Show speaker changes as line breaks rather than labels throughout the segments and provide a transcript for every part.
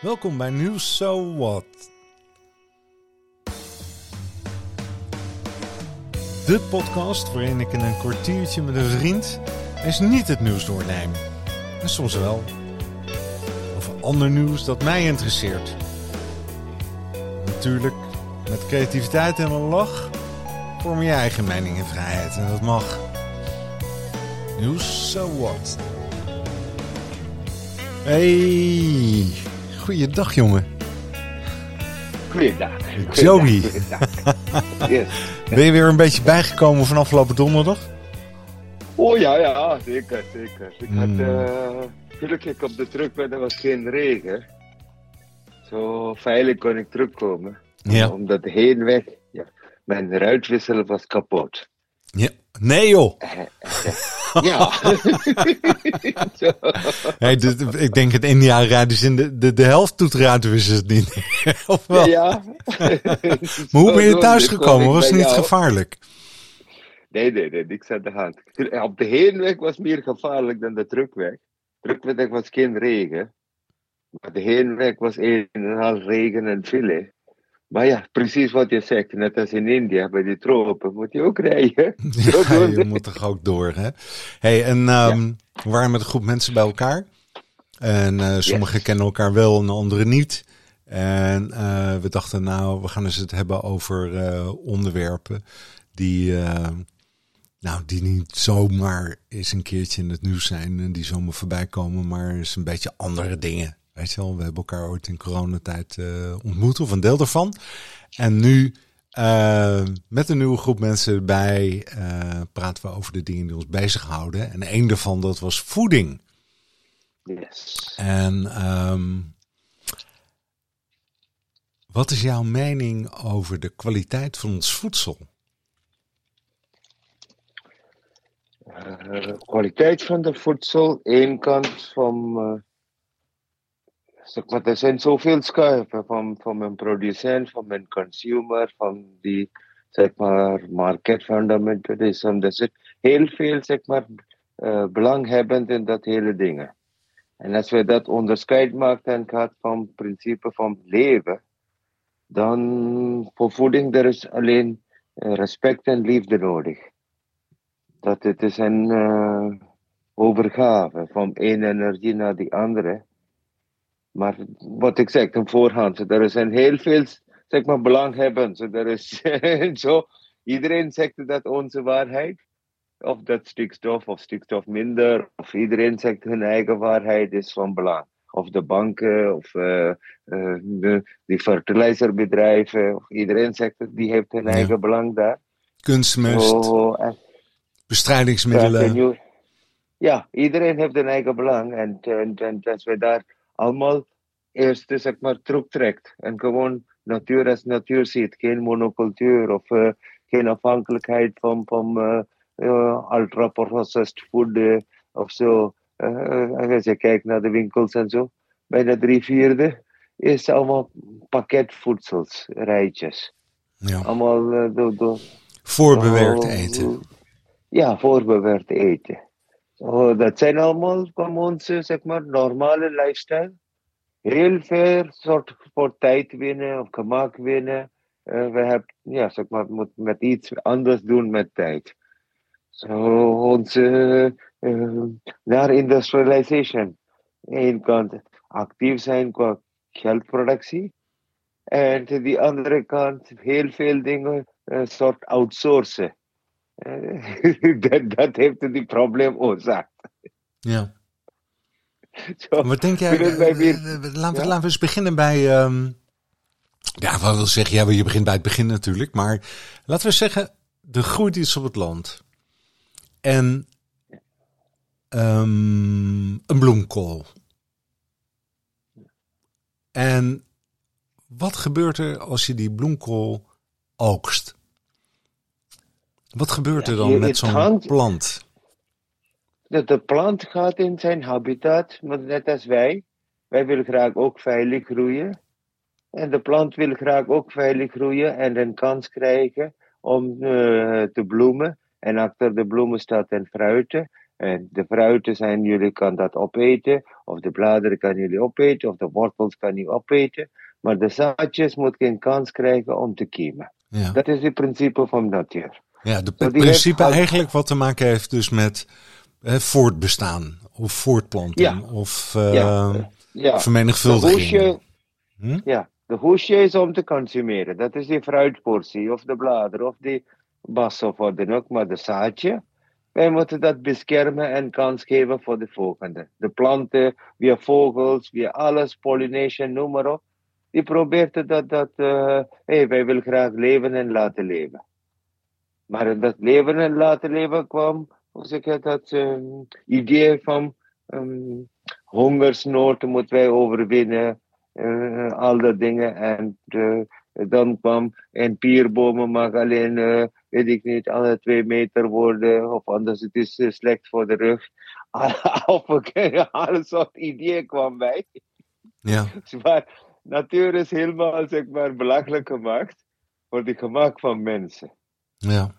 Welkom bij Nieuws So What. De podcast waarin ik in een kwartiertje met een vriend eens niet het nieuws doorneem. En soms wel. Of ander nieuws dat mij interesseert. Natuurlijk met creativiteit en een lach vorm je eigen mening en vrijheid. En dat mag. Nieuws So What. Hey, goeiedag jongen.
Goeiedag.
Joey.
Goeiedag. Yes.
Ben je weer een beetje bijgekomen van afgelopen donderdag?
Oh ja, ja, zeker, zeker. Ik had
Hmm.
eh gelukkig op de terugweg, er was geen regen. Zo veilig kon ik terugkomen.
Ja.
Omdat de heenweg, ja, mijn ruitwissel was kapot.
Ja. Nee joh.
Ja. Zo.
Hey, dit- ik denk het India rijden ze in de, de, de helft doet ruitenwissen het niet. of wel?
ja.
Maar hoe ben je thuis gekomen? Was het niet
jou-
gevaarlijk?
Nee, nee, nee, niks aan de hand. Op de heenweg was meer gevaarlijk dan de terugweg. Terugweg was geen regen. Maar de heenweg was een en een half regen en file. Maar ja, precies wat je zegt. Net als in India, bij die tropen, moet je ook rijden.
Ja, je moet toch ook door, hè? Hey, en ehm, we waren met een groep mensen bij elkaar. En eh, sommigen kennen elkaar wel en anderen niet. En eh, we dachten, nou, we gaan eens het hebben over eh, onderwerpen die, nou, die niet zomaar eens een keertje in het nieuws zijn en die zomaar voorbij komen, maar eens een beetje andere dingen. Weet je wel, we hebben elkaar ooit in coronatijd eh ontmoet, of een deel daarvan. En nu eh, met een nieuwe groep mensen erbij eh, praten we over de dingen die ons bezighouden. En één daarvan, dat was voeding.
Yes.
En ehm, wat is jouw mening over de kwaliteit van ons voedsel?
Kwaliteit van de voedsel, één kant van. Maar, er zijn zoveel schuiven van, van mijn producent, van mijn consumer, van die zeg maar, market fundamentalism. Er zit heel veel zeg maar, eh, belanghebbend in dat hele dingen. En als we dat onderscheid maken en gaat van principe van leven, dan voor voeding er is alleen eh, respect en liefde nodig dat het is een eh, overgave van één energie naar die andere. Maar wat ik zeg, ten voorhand, er zijn heel veel zeg maar, belanghebbenden. Er is zo, iedereen zegt dat onze waarheid, of dat stikstof of stikstof minder, of iedereen zegt hun eigen waarheid is van belang. Of de banken, of eh, eh, de, die fertilizerbedrijven, of iedereen zegt dat die heeft hun
Ja.
eigen belang daar.
Kunstmest,
Zo, en-
bestrijdingsmiddelen.
ja, en je- Ja, iedereen heeft een eigen belang. En, en, en als we daar allemaal eerst zeg maar terugtrekt. En gewoon natuur als natuur ziet. Geen monocultuur of eh, geen afhankelijkheid van, van eh, eh, ultra-processed food of zo. Als je kijkt naar de winkels en zo. Bijna drie vierde is allemaal pakketvoedsels, rijtjes.
Ja.
Allemaal eh, door... door
Voorbewerkt eten.
Ja, voorbewerkt eten. Zo, dat zijn allemaal van onze, zeg maar, normale lifestyle. Heel veel soort voor tijd winnen of gemak winnen. Eh, we hebben, ja, zeg maar, moet met iets anders doen met tijd. Zo, onze, eh, naar industrialization. Eén kant actief zijn qua geldproductie. En die andere kant heel veel dingen een soort outsourcen. Dat, dat heeft die probleem oorzaakt.
Ja.
Zo,
Wat denk jij?
weer-
eh, eh, laten, we,
Ja?
laten we eens beginnen bij. ehm, ja, wat wil zeggen? Ja, je begint bij het begin natuurlijk. Maar laten we zeggen, er groeit iets op het land. En ehm, een bloemkool. En wat gebeurt er als je die bloemkool oogst? Wat gebeurt er dan met zo'n plant?
dat de plant gaat in zijn habitat, maar net als wij. Wij willen graag ook veilig groeien. En de plant wil graag ook veilig groeien en een kans krijgen om eh, te bloemen. En achter de bloemen staat een fruiten. En de fruiten zijn, jullie kan dat opeten, of de bladeren kan jullie opeten, of de wortels kan je opeten. Maar de zaadjes moet geen kans krijgen om te kiemen. Ja. Dat is het principe van natuur.
Ja, de, het principe eigenlijk wat te maken heeft dus met hè, voortbestaan of voortplanting of uh, ja. ja. vermenigvuldiging.
Hm? Ja, de hoesje is om te consumeren. Dat is die fruitportie of de bladeren of die bas of wat dan ook. Maar de zaadje, wij moeten dat beschermen en kans geven voor de volgende. De planten, via vogels, via alles, pollination, noem maar op. Die probeert dat, dat uh, hey, wij willen graag leven en laten leven. Maar dat leven en laten leven kwam, hoe zeg ik dat, um, idee van um, hongersnood moeten wij overwinnen. Uh, al dat dingen. En uh, dan kwam, en pierbomen mag alleen, uh, weet ik niet, alle twee meter worden, of anders het is slecht voor de rug. alle soort ideeën kwam bij.
Ja.
maar natuur is helemaal, zeg maar, belachelijk gemaakt voor het gemak van mensen.
Ja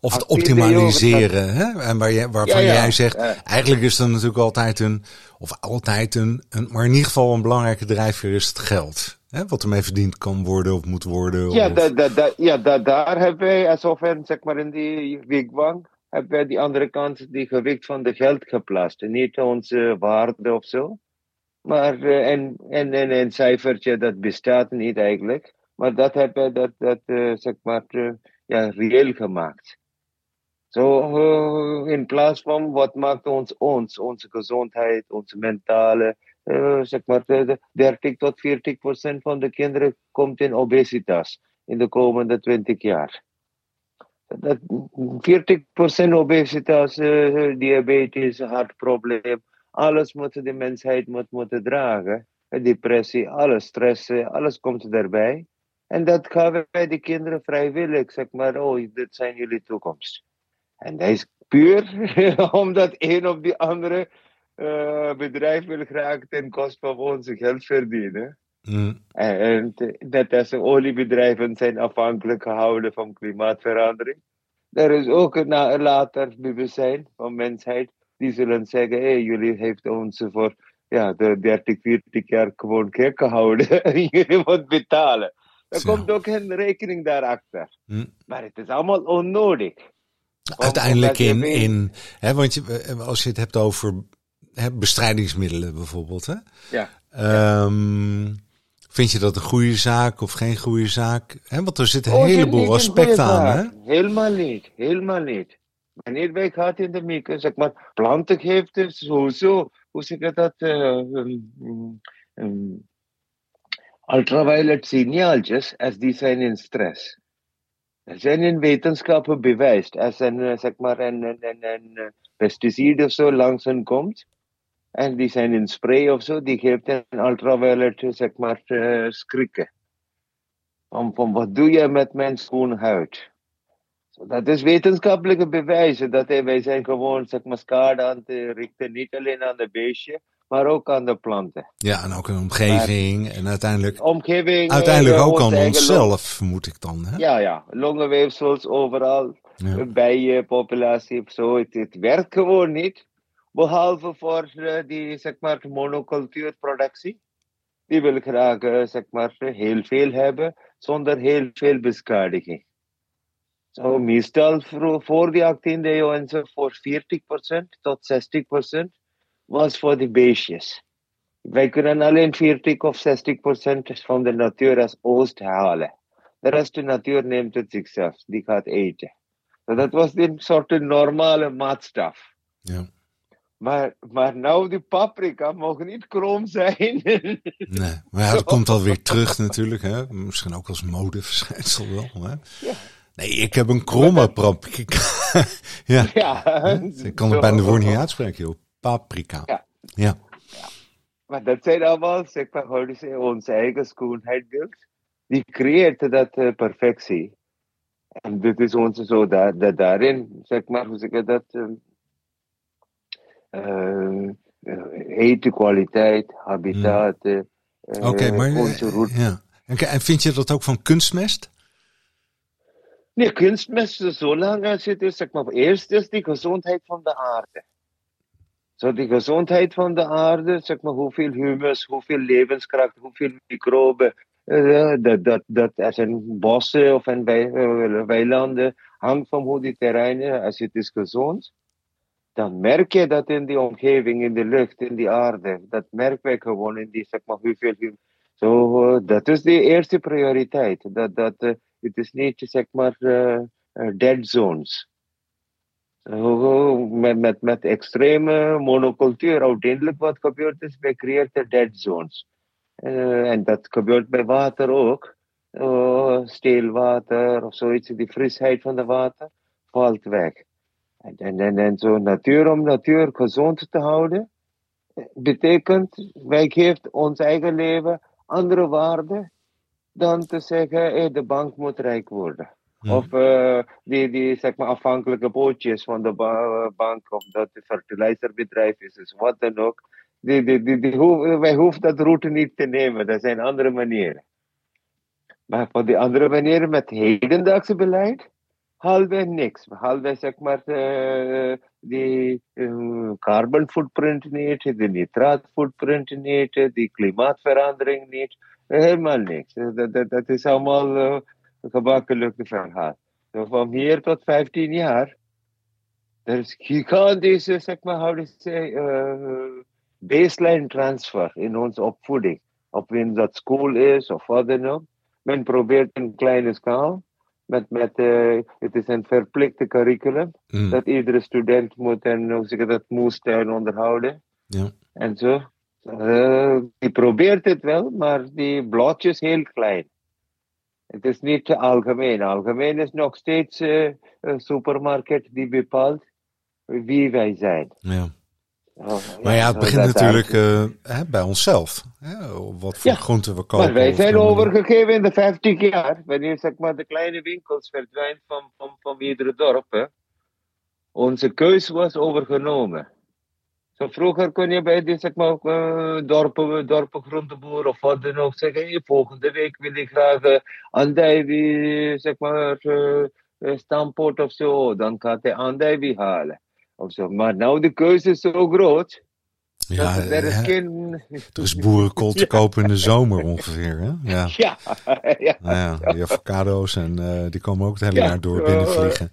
of het optimaliseren. Hè? En waar je, waarvan jij zegt, eigenlijk is er natuurlijk altijd een, of altijd een, een, maar in ieder geval een belangrijke drijfveer is het geld. Hè? Wat ermee verdiend kan worden of moet worden.
Ja, da, da, da, ja da, daar hebben wij, alsof in, zeg maar in die wigwam, hebben wij die andere kant, die gewicht van de geld geplaatst. Niet onze waarde of zo. Maar, uh, en, en, en een cijfertje, dat bestaat niet eigenlijk. Maar dat hebben dat, dat uh, zeg maar, uh, ja, reëel gemaakt. Zo, uh, in plaats van wat maakt ons ons, onze gezondheid, onze mentale, uh, zeg maar, 30 tot 40 procent van de kinderen komt in obesitas in de komende 20 jaar. Dat 40 procent obesitas, uh, diabetes, hartprobleem, alles moet de mensheid moet, moeten dragen. Depressie, alles, stress, alles komt erbij. En dat gaan wij de kinderen vrijwillig, zeg maar, oh, dit zijn jullie toekomst. En dat is puur omdat een of die andere uh, bedrijf wil graag ten koste van onze geld verdienen. Mm. En net als oliebedrijven zijn afhankelijk gehouden van klimaatverandering. Er is ook een later bewustzijn van mensheid die zullen zeggen: hey, jullie heeft ons voor ja, de 30, 40 jaar gewoon gek gehouden. jullie moeten betalen. Er komt ook een rekening daarachter. Hm. Maar het is allemaal onnodig.
Uiteindelijk in, in hè, want je, eh, als je het hebt over hè, bestrijdingsmiddelen bijvoorbeeld. Hè?
Ja.
Um, vind je dat een goede zaak of geen goede zaak? Hè, want er zitten een oh, heleboel aspecten aan. Hè?
Helemaal niet, helemaal niet. Wanneer wij gaan in de mikro, zeg maar, planten geeft het sowieso, hoe zeg ik dat, uh, um, um, ultraviolet signaaltjes als die zijn in stress. Er zijn in wetenschappen bewijst als een, eh, zeg maar, een, een, een, een eh, pesticide of zo langs hen komt. En die zijn in spray of zo, die geeft een ultraviolet, eh, zeg maar, uh, schrikken. Van, van wat doe je met mijn schoon huid? So, dat is wetenschappelijke bewijzen dat wij zijn gewoon, zeg maar, schade aan te richten, niet alleen aan de beestje, maar ook aan de planten.
Ja, en ook een omgeving en uiteindelijk,
omgeving,
uiteindelijk ook aan onszelf, vermoed ik dan. Hè?
Ja, ja, longenweefsels overal, ja. bijenpopulatie of zo. Het, het, werkt gewoon niet, behalve voor uh, die zeg maar, monocultuurproductie. Die wil graag uh, zeg maar, heel veel hebben, zonder heel veel beschadiging. Zo, so, meestal voor die 18e eeuw en zo voor 40% tot 60% was voor de beestjes. Wij kunnen alleen 40 of 60 procent van de natuur als oost halen. De rest de natuur neemt het zichzelf, die gaat eten. So dat was een soort normale maatstaf.
Ja.
Maar, maar nou, die paprika mogen niet krom zijn.
nee, maar ja, dat komt alweer terug natuurlijk. Hè? Misschien ook als modeverschijnsel wel. Hè? Ja. Nee, ik heb een kromme paprika. ja. ja. Ik kan het bijna woord niet uitspreken, joh. Paprika. Ja. ja.
Maar dat zijn allemaal, zeg maar, onze eigen schoonheidsbeeld. Die creëert dat uh, perfectie. En dit is onze zo, dat, dat daarin, zeg maar, hoe zeg ik dat, uh, uh, eten, kwaliteit, habitat. Hmm.
Oké, okay, maar ja. En vind je dat ook van kunstmest?
Nee, kunstmest zo lang als het is, zeg maar, eerst is die gezondheid van de aarde. Zo die gezondheid van de aarde, zeg maar, hoeveel humus, hoeveel levenskracht, hoeveel microben, uh, dat, dat, dat als een bossen of een weilanden hangt van hoe die terreinen, als het is gezond, dan merk je dat in die omgeving, in de lucht, in die aarde. Dat merken wij gewoon in die, zeg maar, hoeveel. Zo, uh, dat is de eerste prioriteit. Dat, dat, het is niet, zeg maar, dead zones. Met, met, met extreme monocultuur, uiteindelijk wat gebeurt is, wij creëren dead zones. en dat gebeurt bij water ook. steelwater of zoiets, die frisheid van de water valt weg. En, en, en zo natuur om natuur gezond te houden, betekent, wij geven ons eigen leven andere waarde dan te zeggen, hey, de bank moet rijk worden. Of uh, die, die zeg maar, afhankelijke bootjes van de ba bank, of dat het fertilizerbedrijf is, dus wat dan ook. Die, die, die, die wij hoeven dat route niet te nemen, dat zijn andere manieren. Maar voor die andere manieren met hedendaagse beleid, halve niks. Halve zeg maar uh, die uh, carbon footprint niet, de nitraat footprint niet, die klimaatverandering niet. Helemaal niks. Dat, dat, dat is allemaal uh, gemakkelijk verhaal. So van hier tot 15 jaar, er is gigantische, zeg maar, how to say, uh, baseline transfer in onze opvoeding. Of in dat school is of wat dan ook. Men probeert een kleine schaal met, met uh, het is een verplichte curriculum. Mm. Dat iedere student moet en hoe zeg dat onderhouden.
Ja.
En zo. Uh, die probeert het wel, maar die blotjes heel klein. Het is niet algemeen. Algemeen is nog steeds uh, een supermarkt die bepaalt wie wij zijn.
Ja. Oh, maar ja, het begint natuurlijk uh, hè, bij onszelf. Hè, wat voor ja, groenten we kopen.
Maar wij zijn overgegeven in de 50 jaar. Wanneer zeg maar, de kleine winkels verdwijnen van, van, van iedere dorp. Hè. Onze keus was overgenomen. Zo vroeger kon je bij die zeg maar, uh, dorpen, dorpen groenteboer of wat dan ook zeggen: hey, volgende week wil ik graag uh, andijvie, zeg maar, uh, stamppot of zo. Dan gaat hij andijvie halen. Of zo. Maar nou de keuze is zo groot.
Ja, er is, geen... er is boerenkool te kopen in de zomer ongeveer. Hè? Ja.
Ja, ja,
nou ja, die avocado's en uh, die komen ook het hele jaar door binnenvliegen.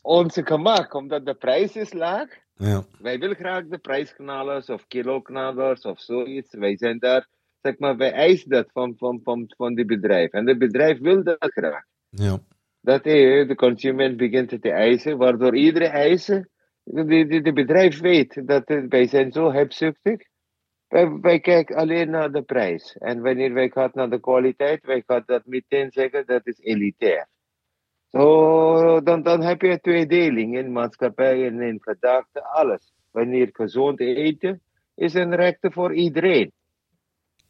Onze gemak, omdat de prijs is laag.
Ja.
Wij willen graag de prijsknallers of kiloknallers of zoiets. Wij zijn daar, zeg maar, wij eisen dat van, van, van, van die bedrijf. En het bedrijf wil dat graag.
Ja
dat de consument begint te eisen, waardoor iedere eisen, de, de, bedrijf weet dat wij zijn zo hebzuchtig. Wij, wij kijken alleen naar de prijs. En wanneer wij gaan naar de kwaliteit, wij gaan dat meteen zeggen dat is elitair. Zo, dan, dan heb je tweedeling in maatschappij en in gedachten, alles. Wanneer gezond eten is een rechte voor iedereen.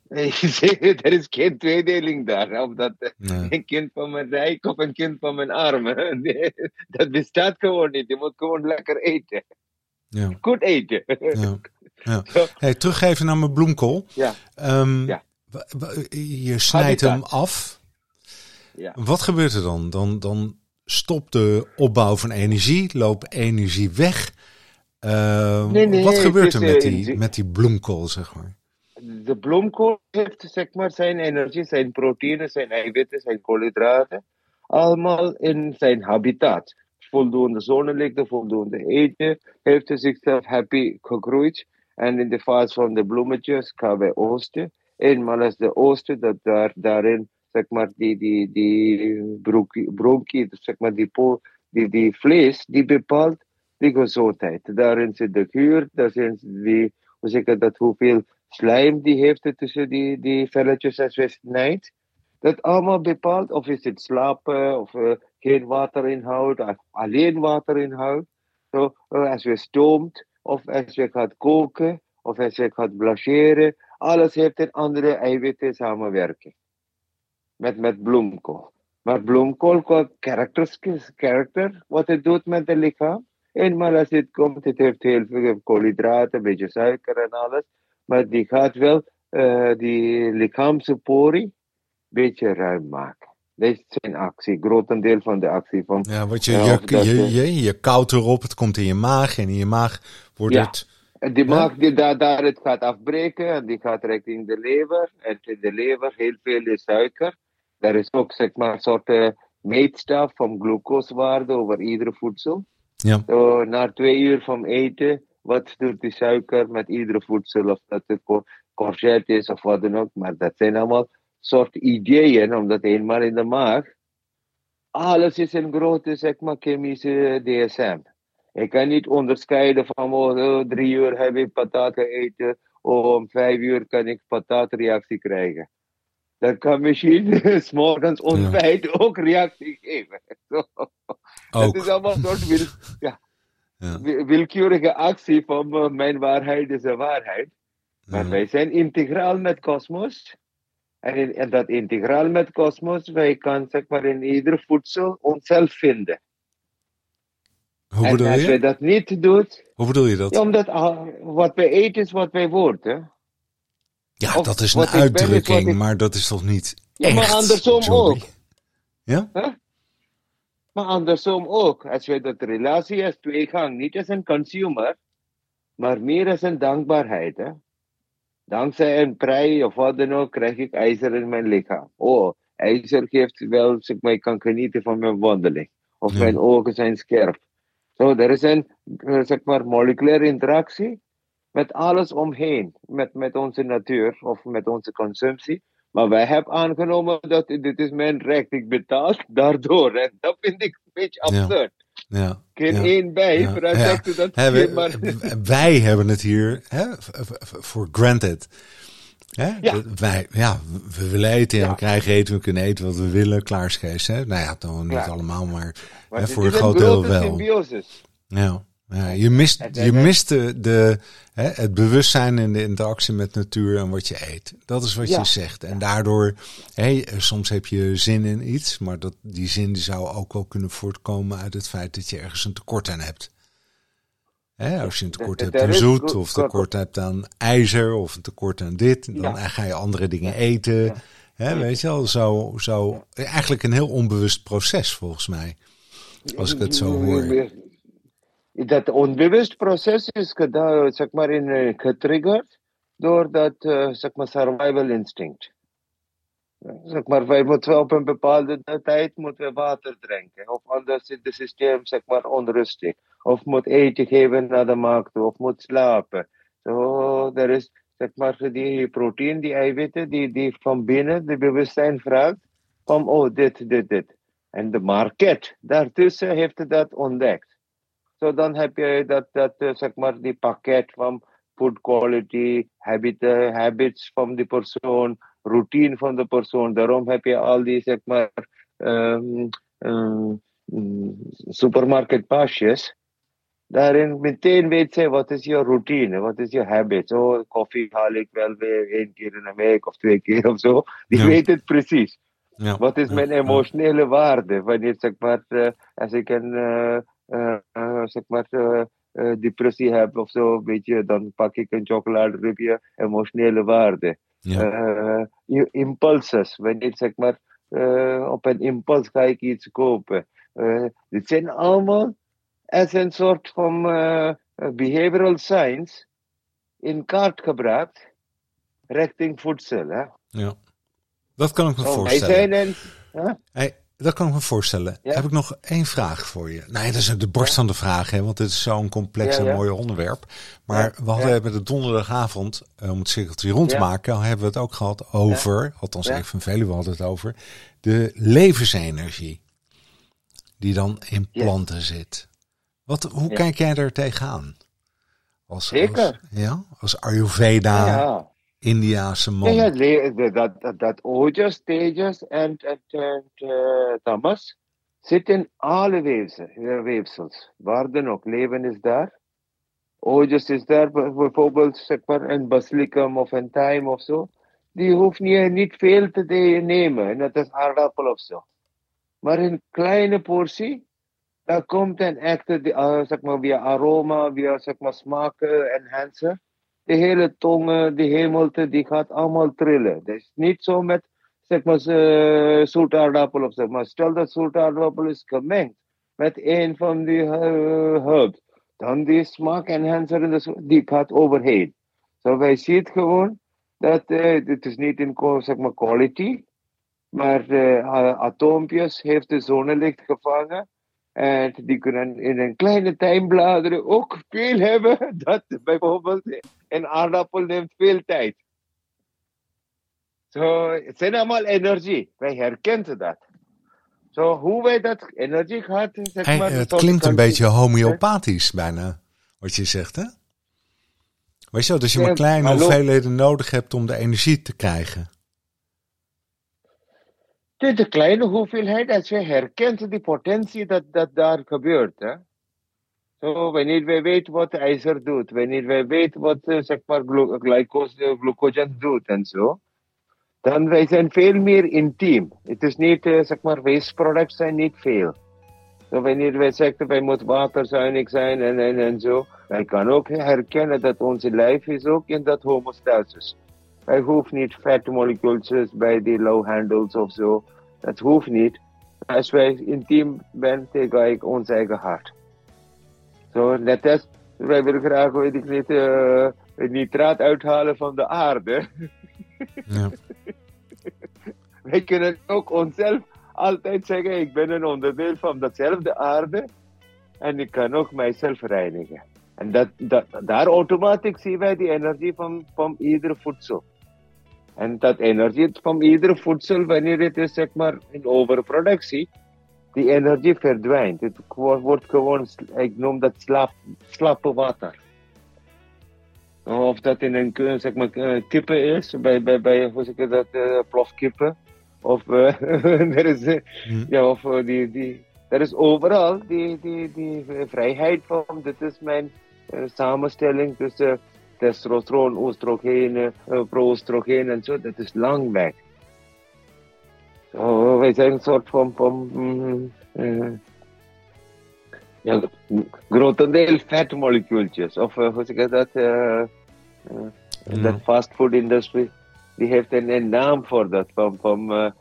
er is geen tweedeling daar. Of dat nee. een kind van mijn rijk of een kind van mijn armen. dat bestaat gewoon niet. Je moet gewoon lekker eten.
Ja.
Goed eten.
Ja. Ja. Hey, teruggeven naar mijn bloemkool.
Ja.
Um,
ja.
Je snijdt hem af.
Ja.
Wat gebeurt er dan? dan? Dan stopt de opbouw van energie, loopt energie weg. Uh,
nee, nee,
wat gebeurt er met die, met die bloemkool, zeg maar?
de bloemkool heeft zeg maar, zijn energie, zijn proteïnen, zijn eiwitten, zijn koolhydraten, allemaal in zijn habitat. Voldoende zonnelicht, voldoende eten, heeft hij zichzelf happy gegroeid. En in de fase van de bloemetjes gaan wij oosten. Eenmaal als de oosten, dat daar, daarin, zeg maar, die, die, die bronkie, zeg maar, die, die, die vlees, die bepaalt die gezondheid. Daarin zit de geur, daar zit die, hoe dat, hoeveel slijm die heeft tussen die, die velletjes als we snijdt. Dat allemaal bepaalt of is het slapen of uh, geen waterinhoud of alleen waterinhoud. Uh, als we stoomt of als we gaat koken of als we gaat blancheren. Alles heeft een andere eiwitten samenwerken. Met, met bloemkool. Maar bloemkool qua karakter, wat het doet met het lichaam. Eenmaal als het komt, het heeft heel veel koolhydraten, een beetje suiker en alles. Maar die gaat wel uh, die lichaamse porie een beetje ruim maken. Dat is zijn actie, grotendeel van de actie. Van,
ja, wat je, je, je, je, je koudt erop, het komt in je maag en in je maag wordt
Ja.
het...
En die maag die daar, daar het gaat afbreken en die gaat richting de lever. En in de lever heel veel suiker. Er is ook zeg maar een soort eh, meetstaf van glucosewaarde over iedere voedsel.
Ja,
na twee uur van eten, wat doet die suiker met iedere voedsel? Of dat het co- courgette is of wat dan ook. Maar dat zijn allemaal soort ideeën, omdat eenmaal in de maag, alles is een grote zeg maar, chemische DSM. Ik kan niet onderscheiden van oh, oh, drie uur heb ik patat gegeten, oh, om vijf uur kan ik patatreactie krijgen. Dan kan misschien s morgens ontbijt ook reactie geven. Het is allemaal een soort wil, ja,
Ja.
wil- willekeurige actie van eh, mijn waarheid is de waarheid. Maar wij zijn integraal met kosmos. En, in, en dat integraal met kosmos, wij kan zeg maar in ieder voedsel onszelf vinden.
Hoe
en
bedoel
als wij
je?
dat niet doen,
Hoe bedoel je dat?
ja, omdat wat wij eten is wat wij worden.
Ja,
Of
dat is een
ben
uitdrukking,
ik-
maar dat is toch niet
Ja,
echt,
maar andersom
Johnny?
ook.
Ja?
Maar andersom ook. Als wij dat relatie als tweegang, niet als een consumer, maar meer als een dankbaarheid. Hè? Dankzij een prei of wat dan ook, krijg ik ijzer in mijn lichaam. Oh, ijzer geeft wel, maar, ik kan genieten van mijn wandeling. Of
Ja.
mijn ogen zijn scherp. Zo, er is een, zeg maar, moleculaire interactie met alles omheen. Met, met onze natuur of met onze consumptie. Maar wij hebben aangenomen dat dit is mijn recht, ik betaal daardoor. En dat vind ik een beetje absurd.
Ja.
Geen
ja.
één bij,
Ja.
zegt u dat geen maar...
wij hebben het hier voor granted. Hè?
Ja.
Wij, ja, we willen eten en
Ja.
we krijgen eten, we kunnen eten wat we willen, klaar is Kees, Hè? Nou ja, dan niet
Ja.
allemaal, maar,
Maar
hè, voor een groot deel
grote
wel.
symbiosis.
Ja, ja je mist,
En-
je mist de, de, hè, het bewustzijn en de interactie met natuur en wat je eet. Dat is wat
Ja.
je zegt. En daardoor, hé, soms heb je zin in iets, maar dat, die zin die zou ook wel kunnen voortkomen uit het feit dat je ergens een tekort aan hebt. Hè, als je een tekort hebt aan zoet, of tekort hebt aan ijzer, of een tekort aan dit, dan
Ja.
ga je andere dingen eten. Hè, weet je wel, zo, zo, eigenlijk een heel onbewust proces volgens mij. Als ik het zo hoor.
Dat onbewust proces is zeg maar, in, eh, getriggerd door dat eh, zeg maar, survival instinct. Zeg maar, wij moeten op een bepaalde tijd moeten we water drinken. Of anders is het systeem zeg maar, onrustig. Of moet eten geven naar de toe. Of moet slapen. Zo, er is zeg maar, die proteïne, die eiwitten, die, die van binnen de bewustzijn vraagt. Van, oh, dit, dit, dit. En de market daartussen heeft dat ontdekt. Zo dan heb je dat, dat zeg maar, die pakket van food quality, habit, eh, habits van die persoon, routine van de persoon. Daarom heb je al die, zeg maar, ehm, ehm, mm, supermarketpasjes. Daarin meteen weet zij wat is je routine, wat is je habit. Oh, koffie haal ik wel weer één keer in een week of twee keer of zo. Die
Ja.
weet het precies.
Ja.
Wat is mijn emotionele waarde? Wanneer zeg maar, eh, als ik een eh, zeg maar, eh, eh, depressie heb of zo, weet je, dan pak ik een chocoladereepje, emotionele waarde.
Ja.
Eh, impulses, wanneer zeg maar, eh, op een impuls ga ik iets kopen. Eh, dit zijn allemaal als een soort van eh, behavioral science in kaart gebracht richting voedsel. Hè?
Ja. Dat kan ik me
Oh,
voorstellen.
zijn een, hè?
Hey, dat kan ik me voorstellen.
Ja.
Heb ik nog één vraag voor je? Nee, dat is de borst van de vraag, hè, want het is zo'n complex en
ja.
mooi onderwerp. Maar we hadden met de donderdagavond, eh, om het cirkeltje rond te maken, hebben we het ook gehad over, althans ik van Veluwe had het over, de levensenergie die dan in planten zit. Wat, hoe kijk jij er tegenaan? Als,
Zeker.
Als, ja, als Ayurveda,
ja. Ja,
man.
ja, dat, dat, dat ojas, tejas en, en, eh, tamas zit in alle eh, weefsels. Waar ook, leven is daar. Ojas is daar, bijvoorbeeld een basilicum of een thyme of zo. Die hoeft niet, niet veel te nemen, net als aardappel of zo. Maar in kleine portie, daar komt een echte, eh, zeg maar, via aroma, via zeg maar, smaken, enhancer de hele tongen, die hemelte, die gaat allemaal trillen. Het is niet zo met zeg maar, uh, zoetaardappel of zeg maar, stel dat zoetaardappel is gemengd met een van die uh, dan die smaak enhancer in de, die gaat overheen. Zo wij zien het gewoon dat uh, het is niet in zeg maar, quality, maar atoompjes heeft de zonnelicht gevangen. En die kunnen in een kleine tuinbladeren ook veel hebben. Dat bijvoorbeeld een aardappel neemt veel tijd. Zo, het zijn allemaal energie. Wij herkennen dat. Zo, hoe wij dat energie gaat...
Zeg maar, het klinkt een beetje homeopathisch bijna, wat je zegt, hè? Weet je wel, dat je maar kleine hoeveelheden nodig hebt om de energie te krijgen.
Het is een kleine hoeveelheid als je herkent die potentie dat, dat daar gebeurt. Hè? Zo, wanneer wij weten wat ijzer doet, wanneer wij weten wat uh, zeg maar glucogen doet en zo, dan wij zijn veel meer intiem. Het is niet, uh, zeg maar, waste products zijn niet veel. Zo, wanneer wij zeggen wij moeten waterzuinig zijn en, en, en zo, wij kan ook herkennen dat onze lijf is ook in dat homostasis. Wij hoeven niet vetmolecules bij die low handles of zo. Dat hoeft niet. Als wij intiem zijn tegen ons eigen hart. Zo, net als wij willen graag, weet ik niet, uh, nitraat uithalen van de aarde. Ja. wij kunnen ook onszelf altijd zeggen, ik ben een onderdeel van datzelfde aarde. En ik kan ook mijzelf reinigen. En dat, dat, daar automatisch zien wij die energie van, van ieder voedsel. En dat energie van ieder voedsel, wanneer het is zeg maar in overproductie, die energie verdwijnt. Het wordt gewoon, ik noem dat slap, slappe water. Of dat in een zeg maar, kippen is, bij, bij, bij hoe zeg je dat, uh, plofkippen. Of uh, er is, uh, ja, of die, die, er is overal die, die, die vrijheid van, dit is mijn samenstelling tussen testosteron, oestrogenen, uh, pro-oestrogeen en zo, dat is lang weg. So, wij zijn een soort van, van mm, uh, ja, grotendeel vetmolecuultjes. Of uh, hoe zeg je dat? Mm. Dat fast food industry, die heeft een, een naam voor dat. Van, van,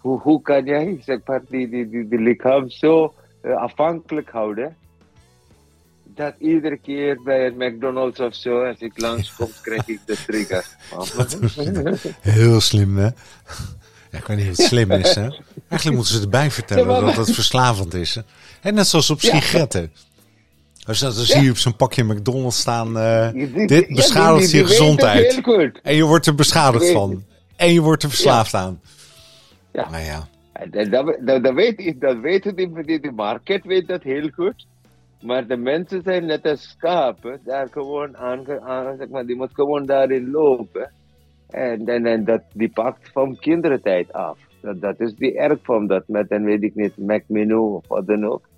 hoe, hoe kan jij zeg maar, die, die, die, die lichaam zo afhankelijk houden? Dat iedere keer bij het McDonald's of zo, als ik langskom, krijg ik de trigger.
Heel slim, hè? Ja, ik weet niet of het slim is, hè? Eigenlijk moeten ze erbij vertellen dat het verslavend is. Hè? En net zoals op sigaretten. Als je, dan zie je op zo'n pakje McDonald's staan, uh, dit beschadigt je gezondheid. En je wordt er beschadigd van. En je wordt er verslaafd aan.
Ja. Maar ja. Dat, dat, dat, weet, dat weten die, die market weet dat heel goed. Maar de mensen zijn net als schapen, daar gewoon aan, zeg maar, die moet gewoon daarin lopen. En, en, en dat, die pakt van kindertijd af. Dat, dat is die erg van dat met, en weet ik niet, Macmenu of wat dan ook.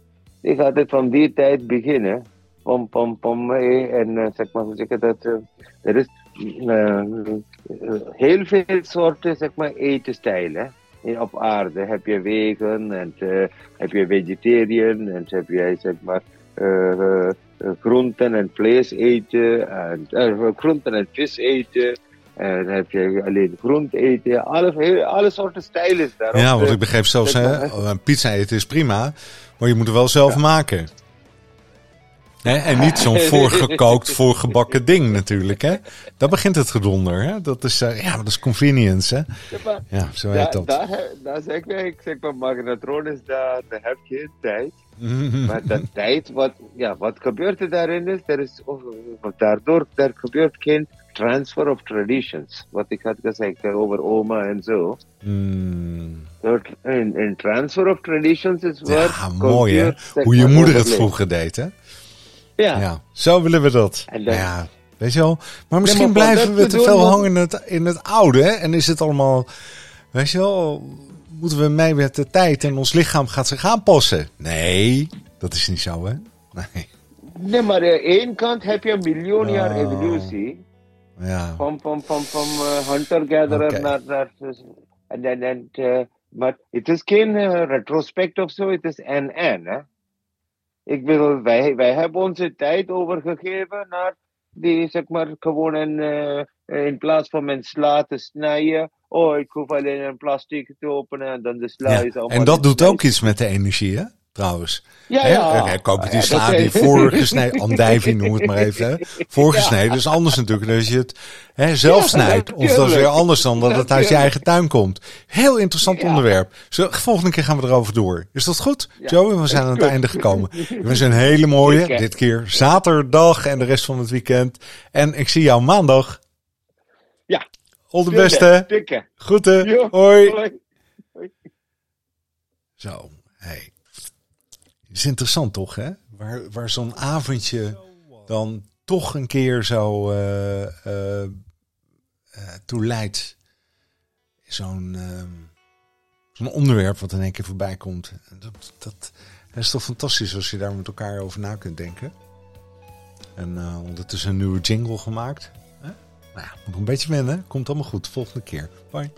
Die gaat het van die tijd beginnen. Pom, pom, pom, en uh, zeg maar, zeg dat, uh, er is uh, heel veel soorten, zeg maar, etenstijlen op aarde. Heb je vegan en heb je vegetarian en heb je, zeg maar, uh, groenten en vlees eten, en, uh, groenten en vis eten. En dan heb je alleen groente eten. Alle, alle soorten stijlen is daar.
Ja, want ik begreep zelfs, hè, een pizza eten is prima, maar je moet het wel zelf maken. Hè? En niet zo'n voorgekookt, voorgebakken ding natuurlijk. Hè? Daar begint het gedonder. Hè? Dat, is, uh, ja, dat is convenience. Hè? Ja, zo heet dat.
Daar, daar zeg ik, ik zeg maar, magnetron is daar, daar heb je tijd. maar dat tijd, wat, ja, wat gebeurt er daarin is, er is daardoor er gebeurt geen transfer of traditions. Wat ik had gezegd over oma en zo.
Mm.
In, in transfer of traditions is waar.
Ja, mooi hè? Hoe je moeder het vroeger deed hè?
Ja.
ja. Zo willen we dat. En dan, ja, weet je wel. Maar misschien blijven we te veel hangen in het, in het oude hè? En is het allemaal, weet je wel, moeten we mee met de tijd en ons lichaam gaat zich aanpassen. Nee, dat is niet zo, hè? Nee.
Nee, maar aan de ene kant heb je een miljoen jaar oh. evolutie.
Ja.
Van, van, van, van uh, hunter-gatherer okay. naar, naar... En, en, en, uh, maar het is geen uh, retrospect of zo, het is en-en, hè? Ik bedoel, wij, wij hebben onze tijd overgegeven naar die zeg maar gewoon een, in plaats van mijn sla te snijden, oh ik hoef alleen een plastic te openen en dan de sla is allemaal.
En dat doet ook iets met de energie, hè? trouwens.
Ja, ja.
ja. koop je die sla die voorgesneden, andijvie noem het maar even, hè? voorgesneden. Is anders natuurlijk dan als je het hè, zelf snijdt. Of dat is weer anders dan dat het uit je eigen tuin komt. Heel interessant onderwerp. Zo, volgende keer gaan we erover door. Is dat goed? Joe, we zijn aan het einde gekomen. We zijn een hele mooie, dit keer zaterdag en de rest van het weekend. En ik zie jou maandag.
Ja.
Al de beste. Groeten. Hoi. Hoi. Zo, hey is interessant toch, hè? Waar, waar zo'n avondje dan toch een keer zo uh, uh, toe leidt. Zo'n zo'n onderwerp wat in één keer voorbij komt. Dat, dat, is toch fantastisch als je daar met elkaar over na kunt denken. En ondertussen een nieuwe jingle gemaakt. Nou ja, moet een beetje wennen. Komt allemaal goed. Volgende keer. Bye.